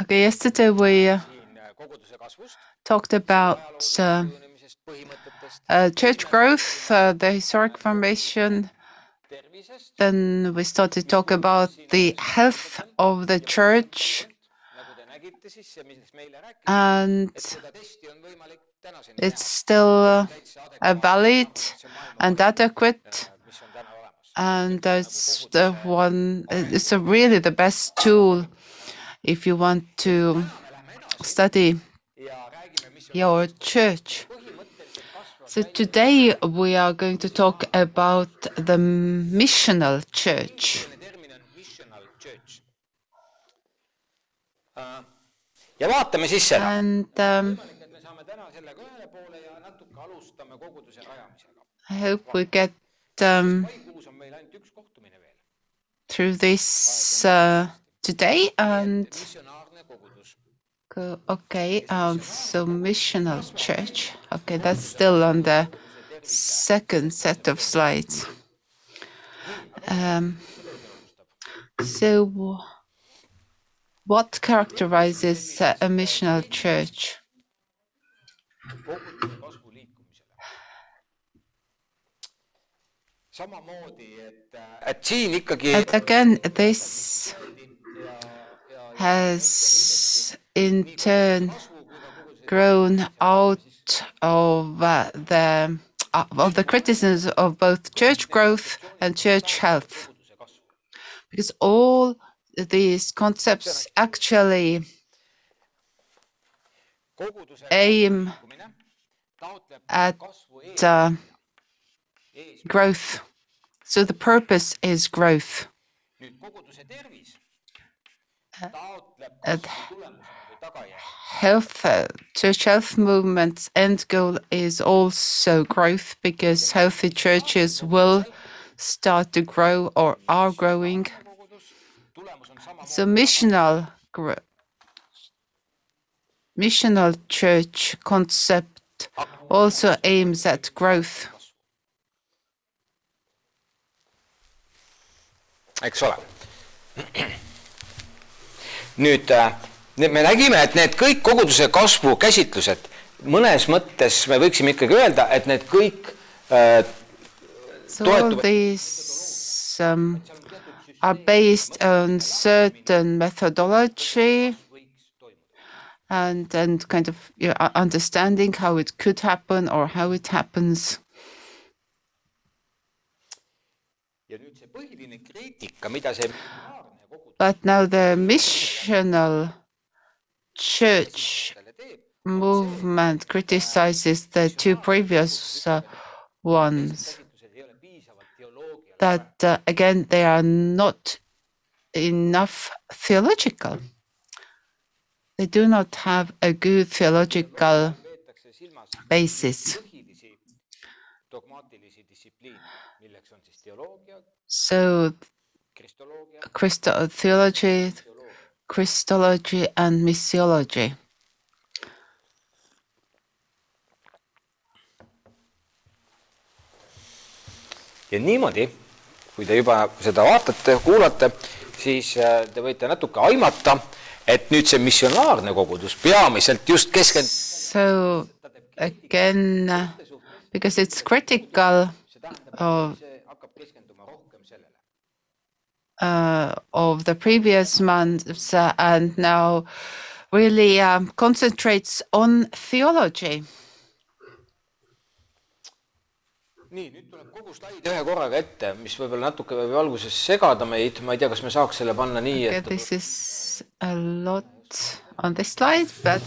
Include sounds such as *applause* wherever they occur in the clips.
Okay, yesterday we uh, talked about uh, uh, church growth, uh, the historic formation. Then we started to talk about the health of the church. And it's still uh, valid and adequate. And it's the one, it's a really the best tool if you want to study your church. So today we are going to talk about the missional church. And um, I hope we get um, maikuus on meil ainult üks kohtumine veel. through this uh, today and missionaarne kogudus. go, okay, um, so missional church. Okay, that's still on the second set of slides. Um, so, what characterizes a missional church? Again, this has in turn grown out of uh, the uh, of the criticisms of both church growth and church health, because all these concepts actually koguduse aim liikumine taotleb at kasvu ees uh, ees. growth. So the purpose is growth. nüüd koguduse tervis taotleb et- kasvu tulemusena või tagajärjel. Health, uh, church health movement's end goal is also growth because healthy churches will start to grow or are growing. kogudus, tulemus on sama. So missional gro- missional church concept also aims at growth. Eks ole. nüüd äh, me nägime, et need kõik koguduse kasvu käsitlused mõnes mõttes me võiksime ikkagi öelda, et need kõik äh, So Toetuvad- um, are based on certain methodology and and kind of you know, understanding how it could happen or how it happens. ja nüüd see põhiline kriitika, mida see But now the missional church selle teeb, movement criticizes the two previous uh, ones. käsitlused ei ole piisavalt teoloogiale. That uh, again, they are not enough theological. They do not have a good theological peetakse silmas basis. So, Christo- theology, Christology, and missiology. ja niimoodi, kui te juba seda vaatate, kuulate, siis äh, te võite natuke aimata, et nüüd see missionaarne kogudus peamiselt just keskend-, So, again, because it's critical of, of the previous months uh, and now really um, concentrates on theology. nii, nüüd tuleb kogu slaid ühe korraga ette, mis võib-olla natuke võib alguses segada meid, ma ei tea, kas me saaks selle panna nii, Okay, et this is a lot on this slide, but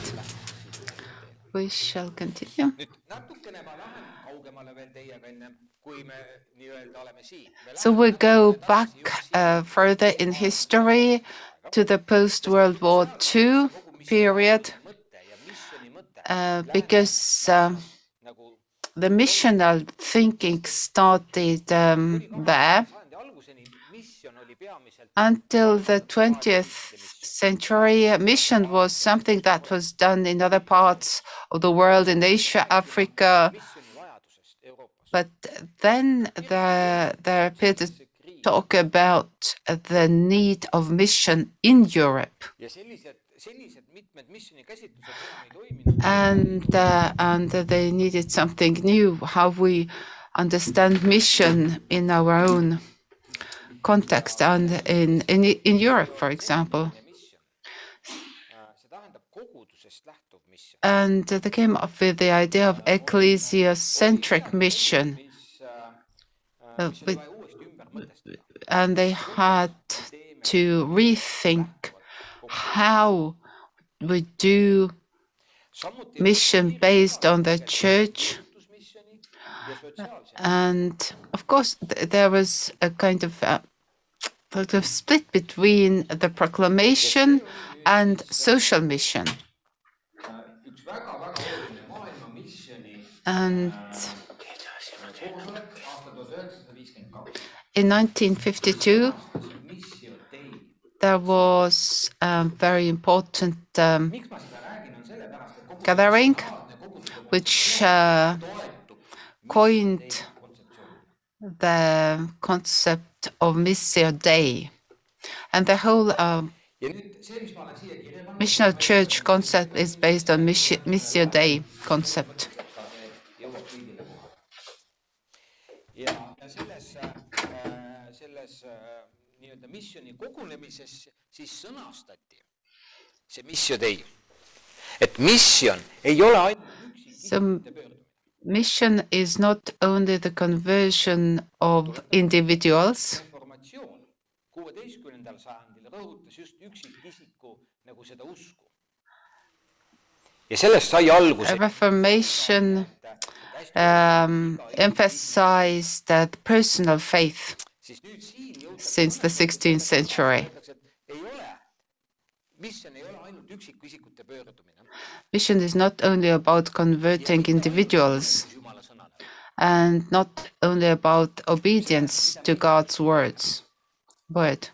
we shall continue. nüüd natukene ma lähen kaugemale veel teiega ennem, kui me nii-öelda oleme siin. So we go back uh, further in history to the post World War II period mõte ja missiooni mõte uh, because nagu the missional thinking started um, there sajandi alguseni missioon oli peamiselt until the 20th century. Mission was something that was done in other parts of the world, in Asia, Africa. Missiooni vajadusest Euroopas. But then there, there appeared a talk about the need of mission in Europe. ja sellised, sellised mitmed missiooni käsitlused enam ei toiminud. and uh, and they needed something new how we understand mission in our own context and in in, in Europe for example and they came up with the idea of ecclesiocentric mission. Uh, with, and they had to rethink how we do mission based on the church. And of course th- there was a kind of uh, sort of split between the proclamation and social mission and in 1952. there was a very important um, gathering which uh, coined. the concept of missio dei and the whole pannud, missional church concept is based on missi- missio dei concept nii-öelda missiooni kogunemises siis sõnastati see Missio Dei. et misjon ei ole ainult mission is not only the conversion of individuals, kuueteistkümnendal sajandil rõhutas just üksikisiku nagu seda usku. ja sellest sai alguse Reformation um, emphasized the personal faith since the 16th century. Mission is not only about converting individuals and not only about obedience to God's words, word.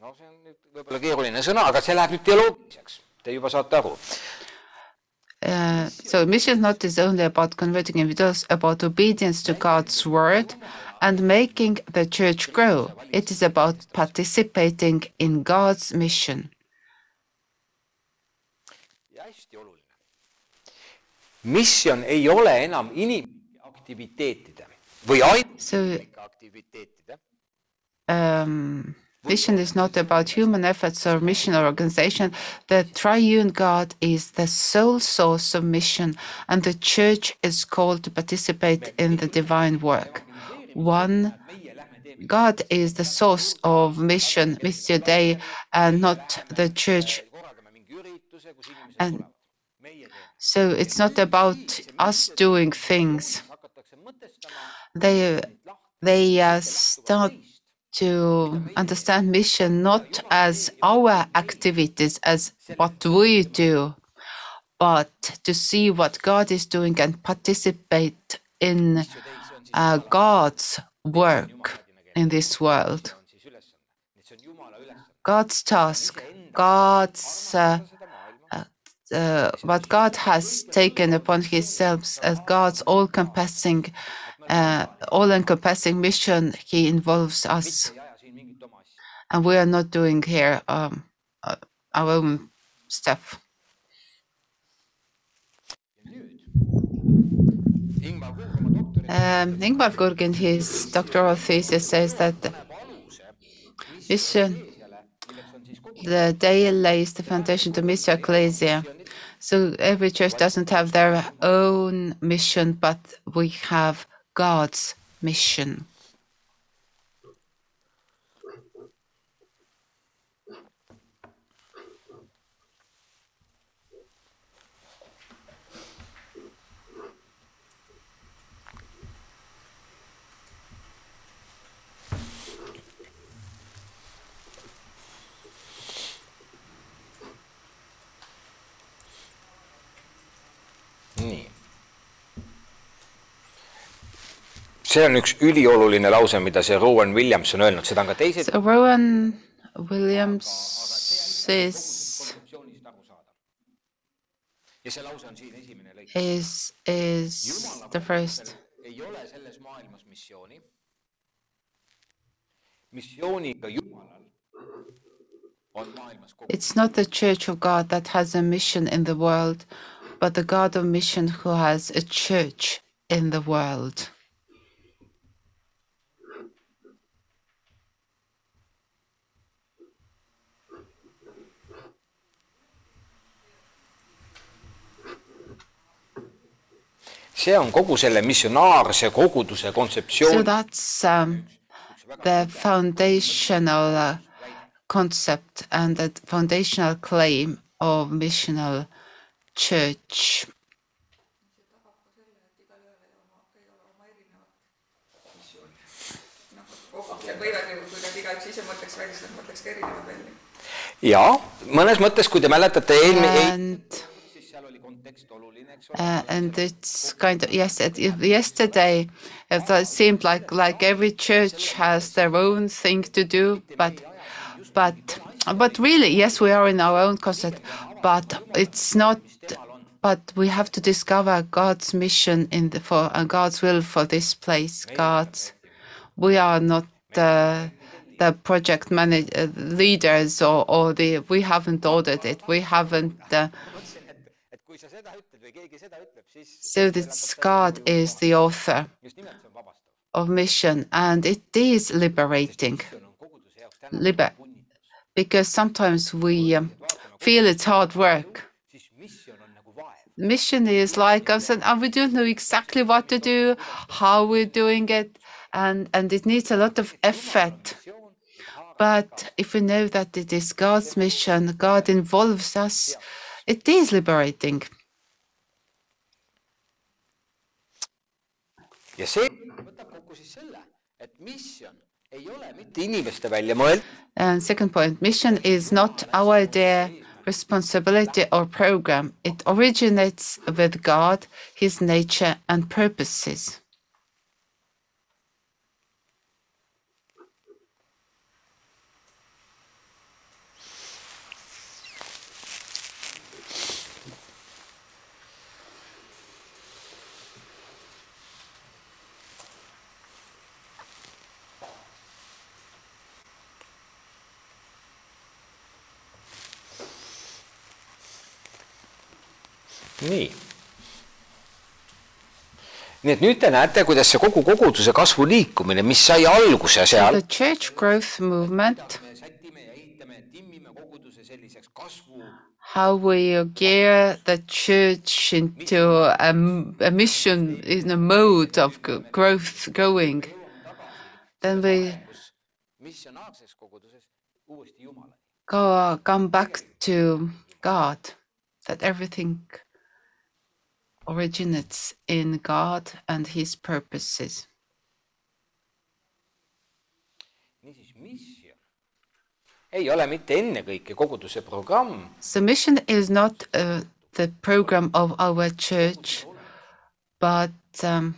no see on nüüd võib-olla keeruline sõna, aga see läheb nüüd teoloogiliseks, te juba saate aru. Uh, so mission is not is only about converting individuals, about obedience to God's word and making the church grow. It is about participating in God's mission. misjon ei ole enam inimaktiviteetide või ainult aktiviteetide, um, mission is not about human efforts or mission or organization. The triune God is the sole source of mission, and the church is called to participate in the divine work. One God is the source of mission, Missio Dei, and not the church. And- So it's not about us doing things. They they uh, start to understand mission not as our activities, as what we do, but to see what God is doing and participate in uh, God's work in this world. God's task, God's uh, uh, what God has taken upon Himself as God's all-encompassing, uh, all-encompassing mission. He involves us, and we are not doing here um, uh, our own stuff. Um, Ingmar Kurg in his doctoral thesis says that mission, the day lays the foundation to Missio Ecclesia. So every church doesn't have their own mission, but we have God's mission. See on üks ülioluline lause, mida see Rowan Williams on öelnud, seda on ka teised So Rowan Williams is ja see lause on siin esimene lõik. is is the first. ei ole selles maailmas missiooni. missiooniga Jumalal on maailmas kogu It's not the church of God that has a mission in the world, but the God of mission who has a church in the world. See on kogu selle missionaarse koguduse So kontseptsioon that's um, the foundational uh, concept and the foundational claim of missional church. Ja mõnes mõttes, kui te mäletate eelmine eel..., And uh, and it's kind of yes. Yesterday, it seemed like like every church has their own thing to do, but but but really, yes, we are in our own concept, but it's not. But we have to discover God's mission in the for and God's will for this place. God's. We are not the the project manage uh, leaders or or the. We haven't ordered it. We haven't. Uh, So that God is the author just nimelt see on vabastav. of mission and it is liberating see on koguduse jaoks täna Libe- because sometimes we um, feel it's hard work. siis missioon on nagu vaev. Mission is like I said, oh, we don't know exactly what to do, how we're doing it, and and it needs a lot of effort. But if we know that it is God's mission, God involves us, it is liberating. Ja see võtab kokku siis selle, et missioon ei ole mitte inimeste välja mõeldud, And second point, mission is not our idea, responsibility, or program. It originates with God, His nature, and purposes. nii. nii et nüüd te näete, kuidas see kogu koguduse kasvu liikumine, mis sai alguse seal The church growth movement, how we gear the church into a, a mission in a mode of growth going, then we go come back to God, that everything originates in God and His purposes. niisiis, missioon ei ole mitte ennekõike koguduse programm, So mission is not uh, the program of our church, but um,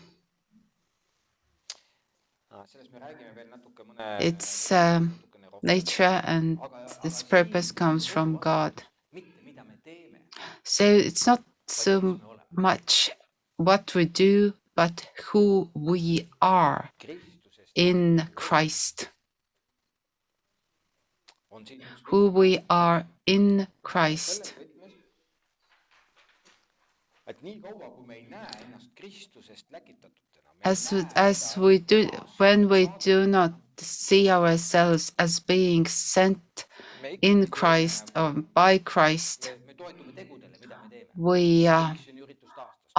sellest me räägime veel natuke mõne its um, nature and its purpose comes from God. mitte mida me teeme, So it's not so much what we do, but who we are in Christ. Who we are in Christ. As as we do when we do not see ourselves as being sent in Christ or by Christ, we uh,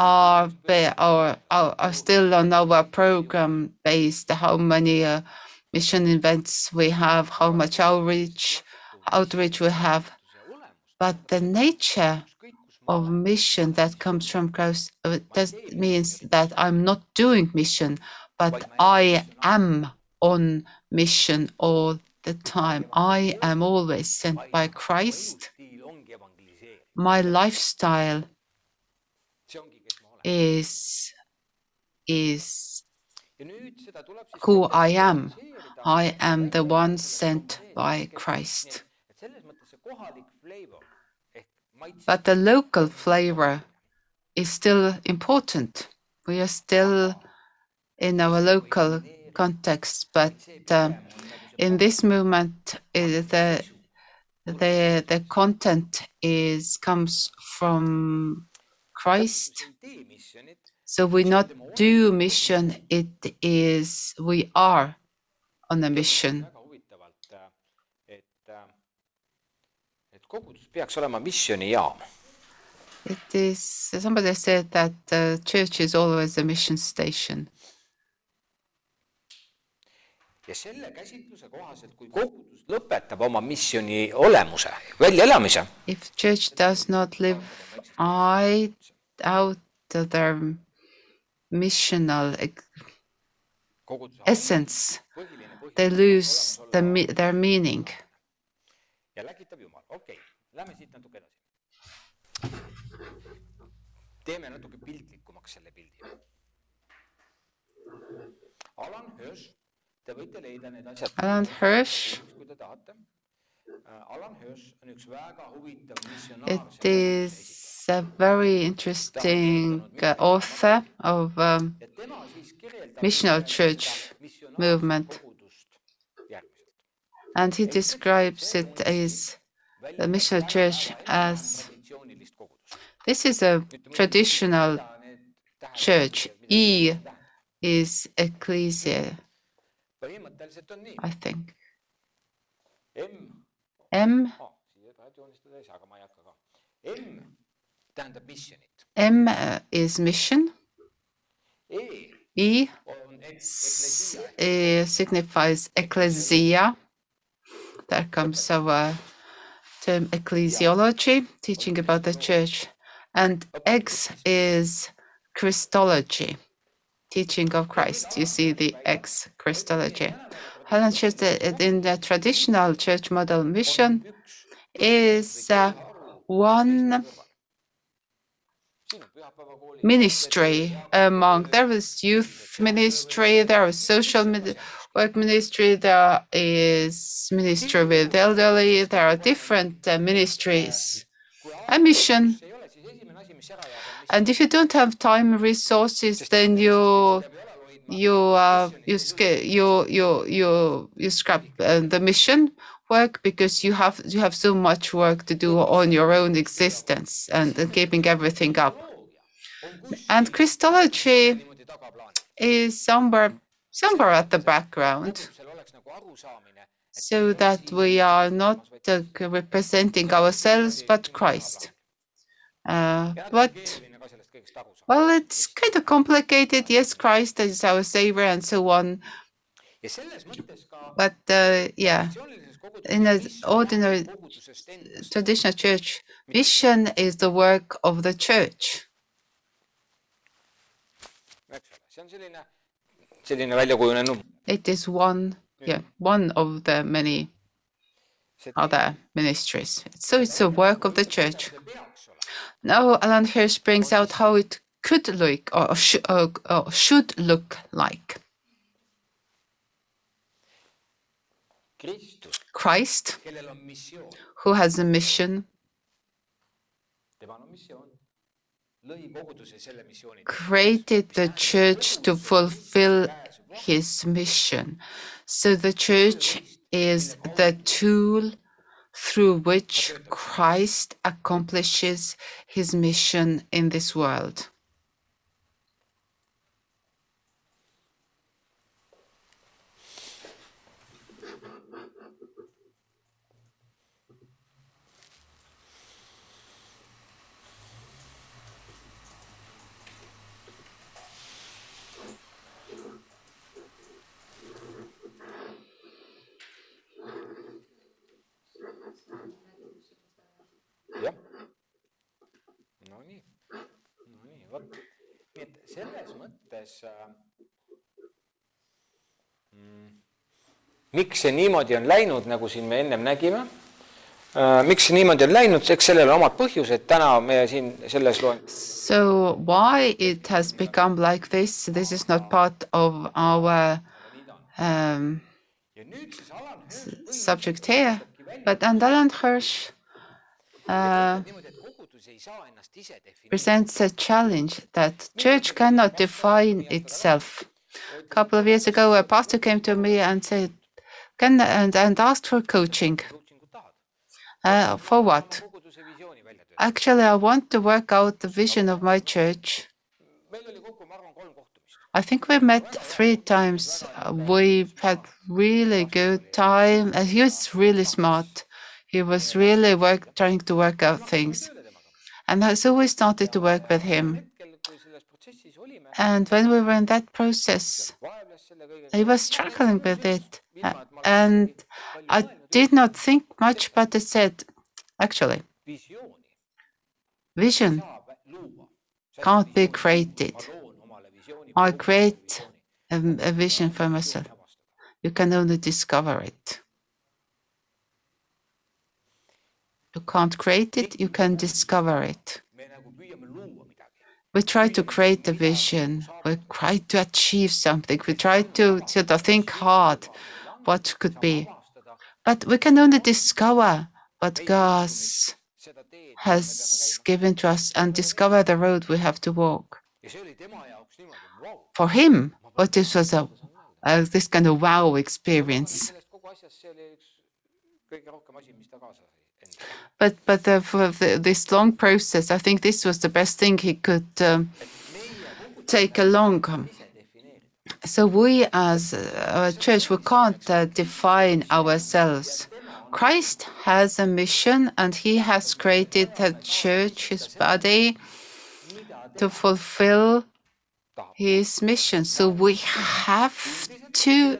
are or are, are still on our program based how many uh, mission events we have how much outreach outreach we have, but the nature of mission that comes from Christ uh, does means that I'm not doing mission but I am on mission all the time. I am always sent by Christ. My lifestyle is is who I am. I am the one sent by Christ. But the local flavor is still important. We are still in our local context, but uh, in this movement, uh, the the the content is comes from Christ. So we not do mission; it is we are on a mission. et, et kogudus peaks olema missioonijaam It is somebody said that uh, church is always a mission station. ja selle käsitluse kohaselt, kui kogudus lõpetab oma missiooni olemuse, väljaelamise, If church does not live out their missional ex- koguduse essence, põhiline põhjus they lose the, me- their meaning. ja läkitab Jumal, okei okay., lähme siit natuke edasi. teeme natuke piltlikumaks selle pildi. Alan Hirsch, te võite leida need asjad. Alan Hirsch, kui te tahate. Alan Hirsch on üks väga huvitav it missionaar. A very interesting uh, author of um, missional church movement. and he describes it as the missional church as. this is a traditional church. E is ecclesia, I think. M M siia tahad joonistada ei saa, aga ma ei hakka ka. M tähendab missionit, M uh, is mission. E on ek- s- eklesia, uh, signifies ecclesia. There comes our term ecclesiology, teaching about the church. And X is Christology, teaching of Christ. You see the X, Christology. Alan says that in the traditional church model, mission is uh, one siin on pühapäevakooli. Ministry among there is youth ministry there is social work ministry there is ministry with elderly there are different uh, ministries. A mission. And if you don't have time resources then you you uh, you, you you you you scrap uh, the mission work because you have you have so much work to do on your own existence and, and keeping everything up and Christology. is somewhere somewhere at the background so that we are not uh, representing ourselves but Christ. Uh, but well, it's kind of complicated. Yes, Christ is our savior and so on. But uh, yeah, in an ordinary traditional church, mission is the work of the church. eks, see on selline. It is one, yeah, one of the many other ministries. So it's a work of the church. see peaks olema, Now Alan Hirsch brings out how it could look or, sh- or, or should look like. Christ, kellel on missioon, who has a mission, created the church to fulfill his mission. So the church is the tool through which Christ accomplishes his mission in this world. Selles mõttes äh, mm, miks see niimoodi on läinud, nagu siin me ennem nägime? Äh,, miks see niimoodi on läinud, eks sellel on omad põhjused, täna me siin selles loen-, So why it has become like this? This is not part of our um, subject here, but and Alan Hirsch uh, niimoodi, et kogudus ei saa ennast ise defineerida, presents a challenge that church cannot define itself. A couple of years ago, a pastor came to me and said, "Can and, and asked for coaching. Uh, for what? koguduse visiooni välja töötada. Actually, I want to work out the vision of my church. meil oli kokku, ma arvan, kolm kohtumist. I think we met three times. Uh, We had really good time. And he was really smart. He was really work trying to work out things. And so we started to work with him. And when we were in that process, he was struggling with it. And I did not think much, but I said, actually, vision. can't be created. I create a, a vision for myself. You can only discover it. You can't create it, you can discover it. We try to create a vision, we try to achieve something, we try to sort of think hard what could be. But we can only discover what God. has given to us and discover the road we have to walk. For him, what this was a, a this kind of wow experience. But but the, for the, this long process, I think this was the best thing he could um, take along. So we as a church, we can't uh, define ourselves. Christ has a mission and he has created the church, his body, to fulfill his mission. So we have to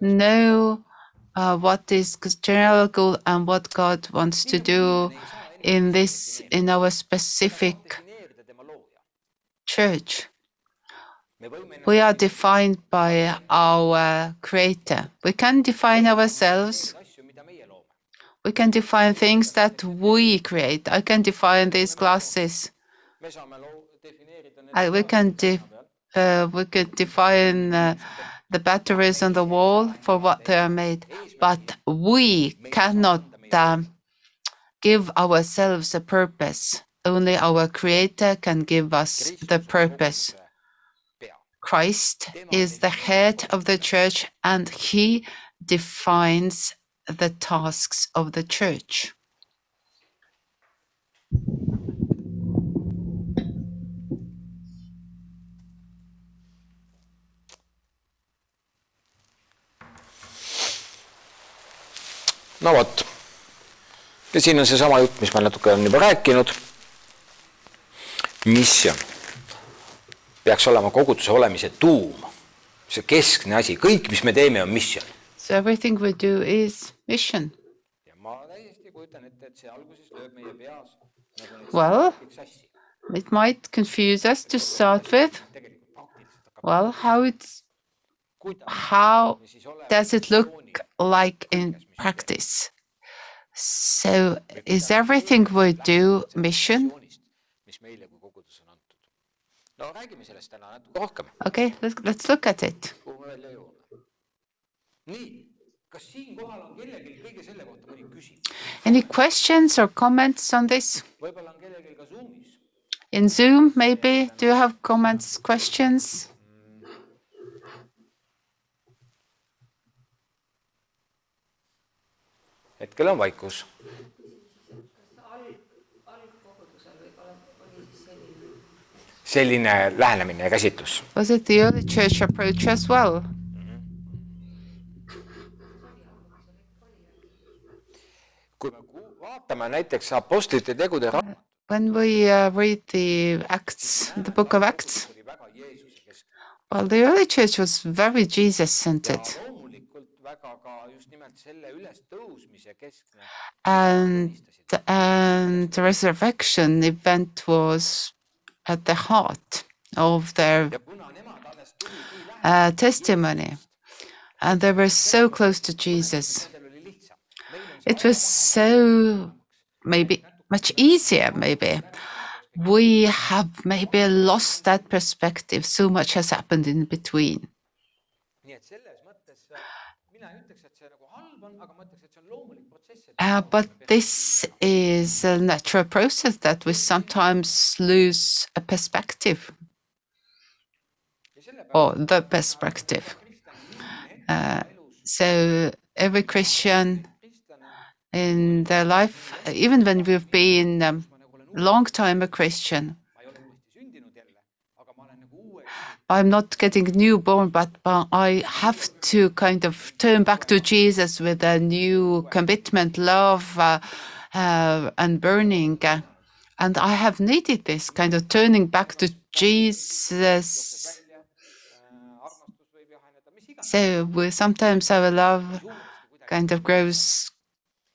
know uh, what is general goal and what God wants to do in this, in our specific church. We are defined by our Creator. We can define ourselves. We can define things that we create. I can define these glasses. I, we can de- we could define uh, the batteries on the wall for what they are made, but we cannot um, give ourselves a purpose. Only our Creator can give us the purpose. Christ is the head of the church and he defines the tasks of the church. No vot. ja siin on seesama jutt, mis ma natuke olen juba rääkinud. misjon peaks olema koguduse olemise tuum, see keskne asi, kõik, mis me teeme, on misjon. So everything we do is mission. ja ma täiesti kujutan ette, et see alguses lööb meie peas nagu Well. It might confuse us to start with. Well, how it's how does it look like in practice? So is everything we do mission? Okay, let's let's look at it. Any questions or comments on this? In Zoom, maybe? Do you have comments, questions? Hetkel on vaikus. selline lähenemine ja käsitlus. Was it the early church approach as well? kui me vaatame näiteks Apostlite tegude raamatut, When we uh, read the Acts, the book of Acts, well, the early church was very Jesus centered. loomulikult väga ka just nimelt selle ülestõusmise keskne. And, and the resurrection event was at the heart of their ja kuna nemad alles tulid nii uh, testimony. And they were so close to Jesus. lähedal, oli lihtsam. meil on It was so maybe much easier, maybe. We have maybe lost that perspective. So much has happened in between. Uh, but this is a natural process that we sometimes lose a perspective. or the perspective. Uh, so every Christian in their life, even when we've been um, long time a Christian, I'm not getting newborn, but, I have to kind of turn back to Jesus with a new commitment, love, uh, uh, and burning. And I have needed this kind of turning back to Jesus. So we sometimes our love kind of grows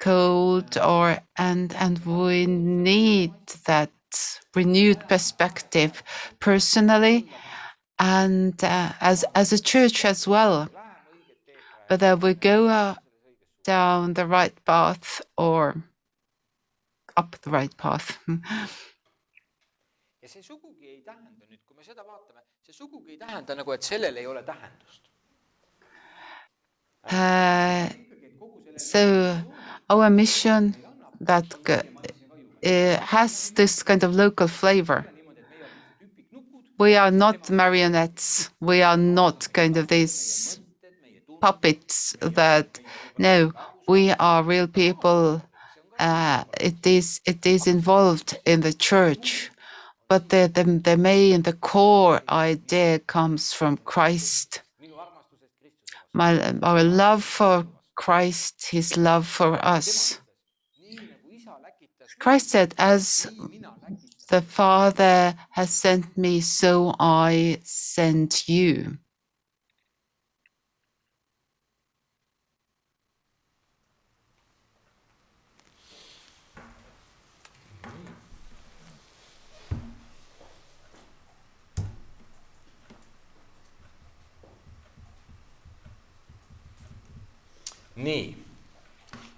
cold, or and and we need that renewed perspective personally and uh, as as a church as well. Whether we go uh, down the right path or up the right path. *laughs* ja see sugugi ei tähenda nüüd, kui me seda vaatame, see sugugi ei tähenda nagu, et sellel ei ole tähendust. Uh, so our mission that uh, has this kind of local flavor. We are not marionettes. We are not kind of these puppets that, no, we are real people. Uh, it is it is involved in the church, but the, the the main the core idea comes from Christ. My our love for Christ, His love for us. Christ said, "As the Father has sent me, so I sent you." nii,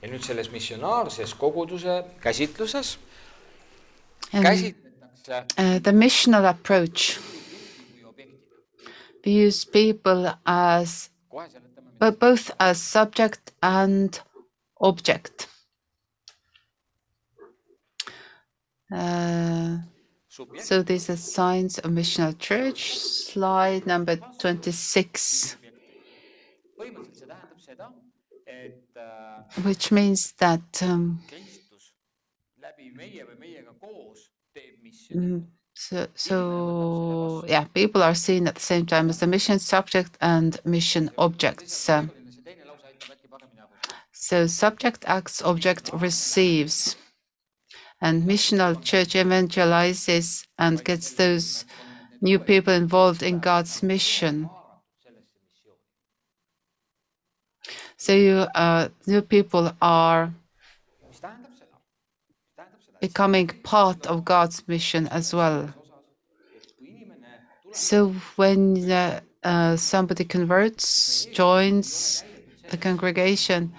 ja nüüd selles missionaarses koguduse käsitluses käsitletakse uh, the missional approach objektina. views people as but both as subject and object. Uh, so these are signs of missional church. Slide number 26, põhimõtteliselt see tähendab seda, et äh, which means that um, mm, so, so yeah, people are seen at the same time as the mission subject and mission objects. Uh, see teine lause aitab äkki paremini aru saada. So subject acts, object receives. And missional church evangelizes and gets those new people involved in God's mission. So you, uh, new people are becoming part of God's mission as well. So when uh, uh, somebody converts, joins the congregation,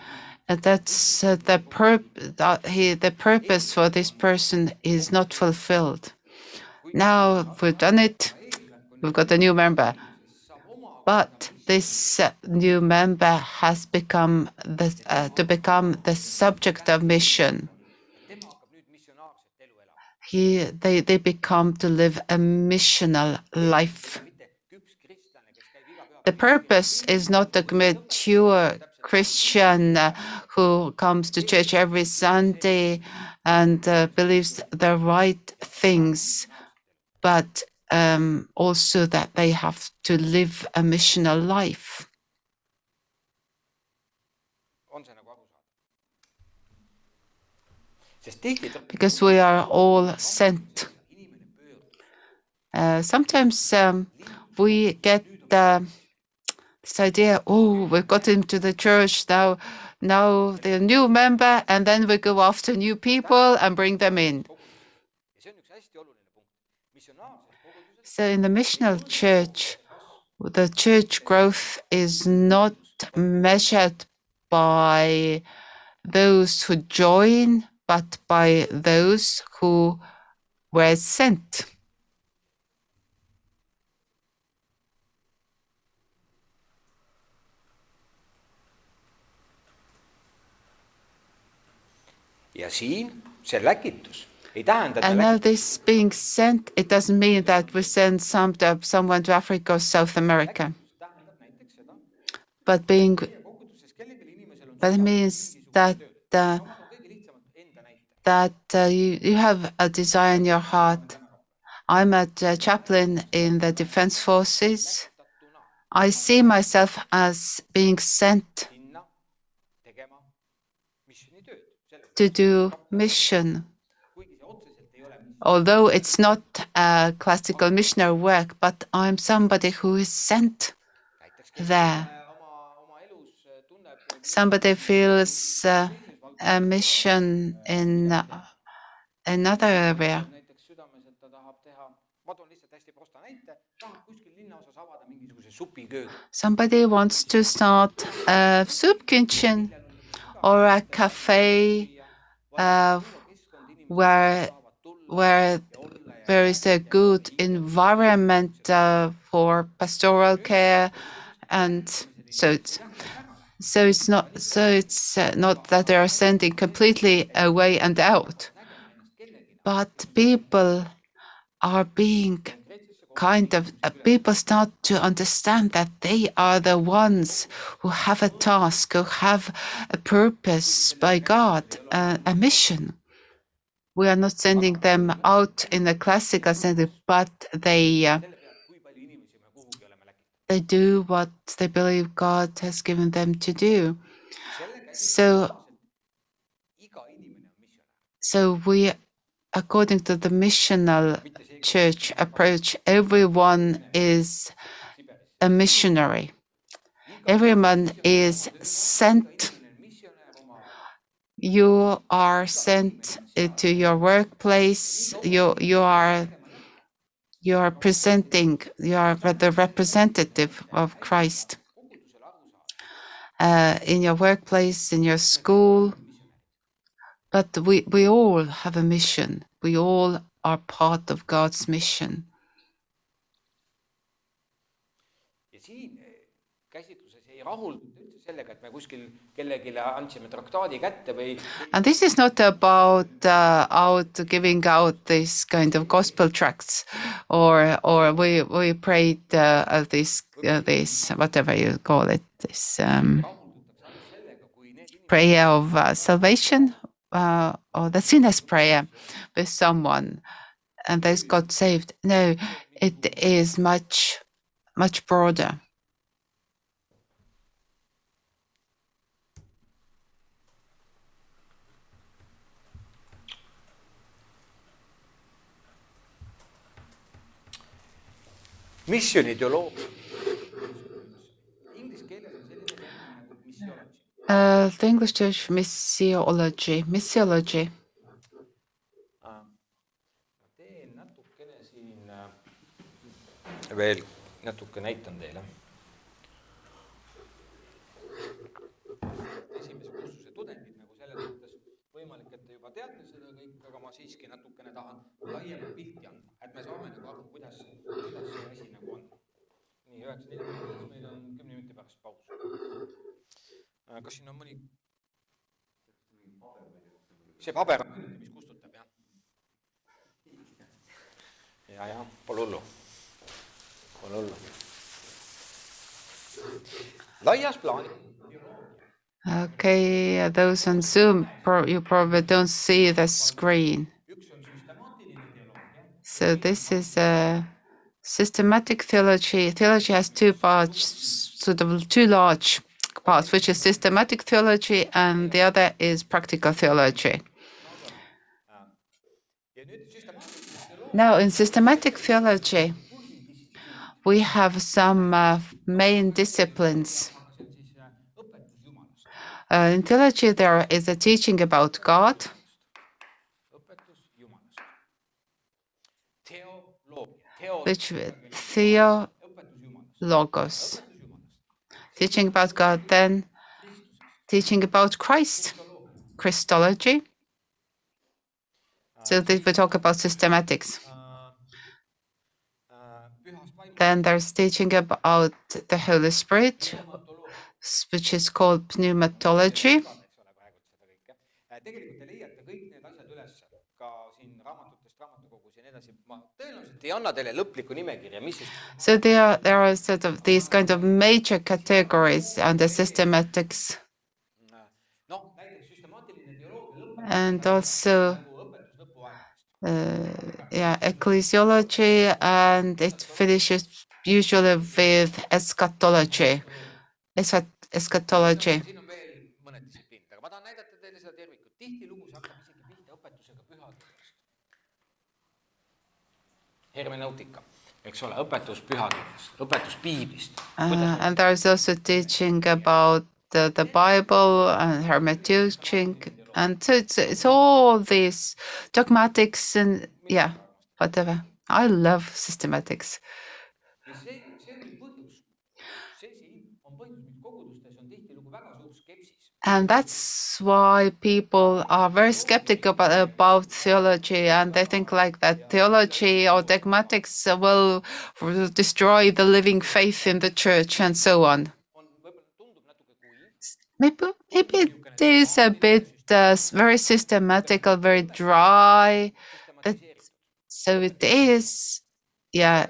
uh, that's uh, the purp- that he the purpose for this person is not fulfilled. Now we've done it, we've got a new member, but this uh, new member has become the uh, to become the subject of mission. He they they become to live a missional life. The purpose is not a mature Christian uh, who comes to church every Sunday and uh, believes the right things, but um, also that they have to live a missional life. Because we are all sent. Uh, sometimes um, we get uh, this idea, oh, we've got into the church now. Now the new member, and then we go after new people and bring them in. So in the missional church, the church growth is not measured by those who join, but by those who were sent. ja siin see läkitus. Ei tähenda, And now this being sent, it doesn't mean that we send some to, someone to Africa or South America, tähendab näiteks seda, but being, koguduses kellelgi inimesel on but it means that uh, that uh, you, you have a desire in your heart. I'm a uh, chaplain in the defense forces. I see myself as being sent to do mission. Although it's not a classical missionary work, but I'm somebody who is sent there. Somebody feels uh, a mission in uh, another area. näiteks südames, et ta tahab teha, ma toon lihtsalt hästi prosta näite, tahab kuskil linnaosas avada mingisuguse supiköögi. Somebody wants to start a soup kitchen or a cafe uh, where where there is a good environment uh, for pastoral care, and so it's so it's not so it's uh, not that they are sending completely away and out, but people are being kind of uh, people start to understand that they are the ones who have a task, who have a purpose by God, uh, a mission. We are not sending them out in a classical sense, but they uh, they do what they believe God has given them to do. So so we according to the missional, church approach, everyone is a missionary. Everyone is sent. You are sent to your workplace. You you are you are presenting. You are the representative of Christ uh, in your workplace, in your school. But we we all have a mission. We all are part of God's mission. And this is not about uh, out giving out this kind of gospel tracts, or or we we prayed uh, this uh, this whatever you call it this um, prayer of uh, salvation uh, or the sinner's prayer with someone, and they got saved. No, it is much much broader. missiooni ideoloogia. Inglise keeles on selline termin nagu missiology. Uh, the English Church missiology, missiology. teen natukene siin äh, veel natuke näitan teile. esimese kursuse tudengid nagu selles mõttes võimalik, et te juba teate seda kõik, aga ma siiski natukene tahan laiemat pilti anda, et me saame nagu aru, kuidas, kuidas see asi nagu. nii, üheksa nelikümmend viis, meil on kümne minuti pärast paus. kas siin on mõni? see paber on ainuke, mis kustutab, jah? ja, ja pole hullu, pole hullu. laias plaanis Okay, uh, those on Zoom, pro- you probably don't see the screen. So this is a systematic theology. Theology has two parts, sort of two large parts, which is systematic theology, and the other is practical theology. Now, in systematic theology, we have some uh, main disciplines. Uh, in theology, there is a teaching about God, which theo, logos, teaching about God, then teaching about Christ, Christology. So this, we talk about systematics. Then there's teaching about the Holy Spirit, which is called pneumatology. So there are, there are sort of these kind of major categories under systematics and also nagu uh, yeah, ecclesiology, and it finishes usually with eschatology. Eschat- eschatology. siin on veel mõned distsipliinid, aga ma tahan näidata teile seda tervikut. tihtilugu see hakkab isegi pihta õpetusega pühakirjast. hermeneutika, eks ole, õpetus pühakirjast, õpetus piiblist. Uh, and there's also teaching about the, the Bible and hermeneutic, and so it's it's all these dogmatics and yeah, whatever. I love systematics. And that's why people are very skeptical about, about theology and they think like that theology or dogmatics will destroy the living faith in the church and so on. Maybe, maybe it is a bit uh, very systematical, very dry. But so it is, yeah.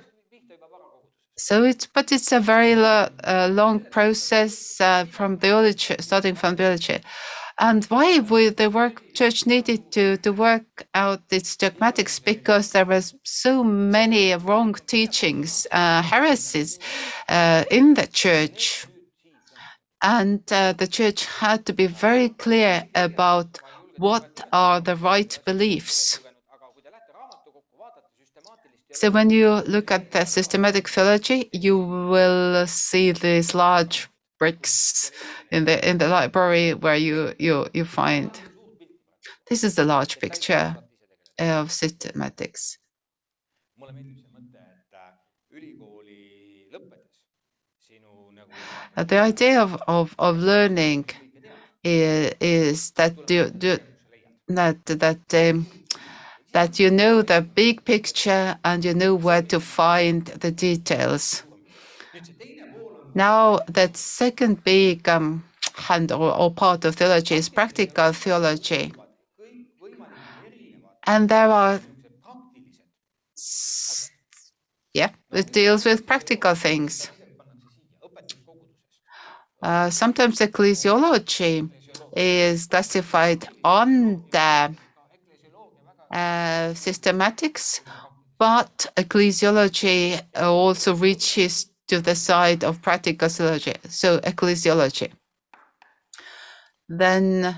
So it's, but it's a very lo- uh, long process uh, from church, starting from church. And why would the work church needed to to work out its dogmatics? Because there was so many wrong teachings, uh, heresies uh, in the church, and uh, the church had to be very clear about what are the right beliefs. So when you look at the systematic theology, you will see these large bricks in the in the library where you you you find this is a large picture of systematics. Uh, The idea of of, of learning is, is that you, you that that um, that you know the big picture and you know where to find the details. Now, that second big um, hand or, or part of theology is practical theology. And there are, yeah, it deals with practical things. Uh, sometimes ecclesiology is classified under Uh, systematics, but ecclesiology also reaches to the side of practical theology. So, ecclesiology. Then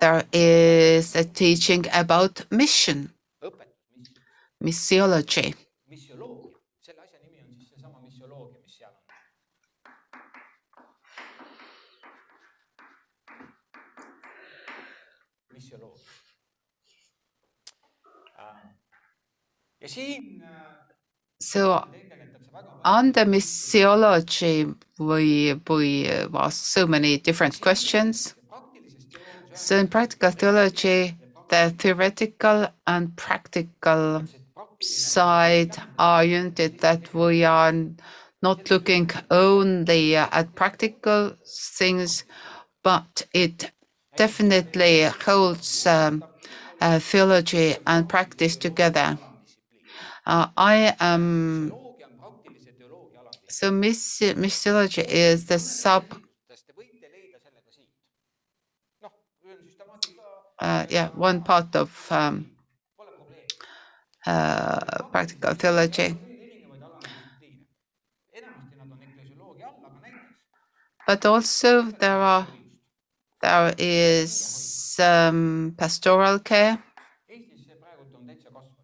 there is a teaching about mission, missiology. So palju under missiology, we we ask so many different questions. So in practical theology, the theoretical and practical side are united. That we are not looking only at practical things, but it definitely holds um, uh, theology and practice together. Uh, I am alamkiht. so miss missiology is the sub uh, yeah one part of um, uh, practical theology. But also there are there is um, pastoral care. Eestis see praegult on täitsa kasvanud.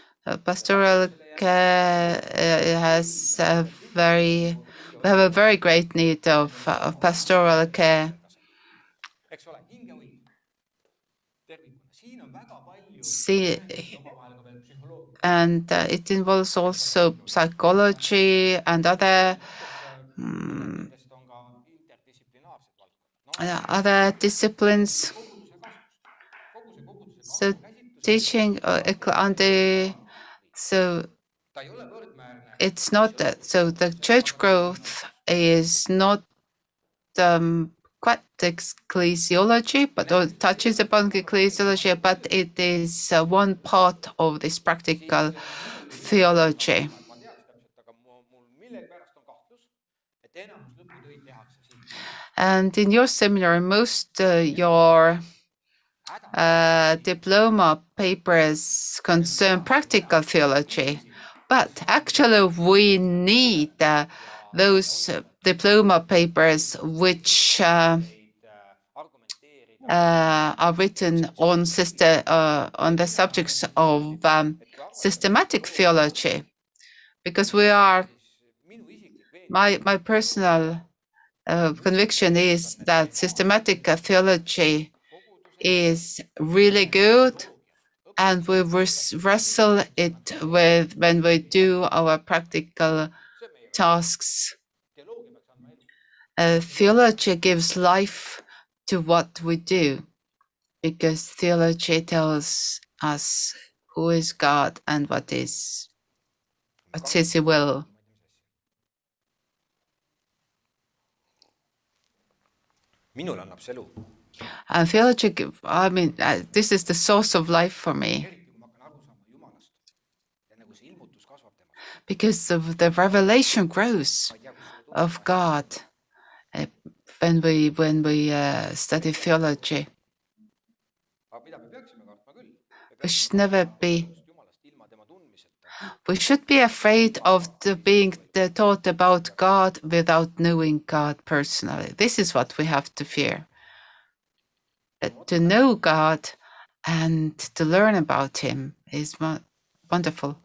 Uh, pastoral care uh, has a very we have a very great need of of pastoral care. See and uh, it involves also psychology and other uh, other disciplines. So, teaching uh, on the so it's not that so the church growth is not um, quite ecclesiology, but or touches upon ecclesiology, but it is uh, one part of this practical theology. And in your seminary, most uh, your uh, diploma papers concern practical theology, but actually we need uh, those diploma papers which uh, uh, are written on sister uh, on the subjects of um, systematic theology, because we are. My my personal uh, conviction is that systematic theology is really good, and we wrestle it with when we do our practical tasks. Uh, theology gives life to what we do because theology tells us who is God and what is what's His will. minule annab see And theology, I mean, uh, this is the source of life for me because the revelation grows of God uh, when we when we uh, study theology. We should never be we should be afraid of the being the taught about God without knowing God personally. This is what we have to fear. Uh, to know God and to learn about Him is wonderful.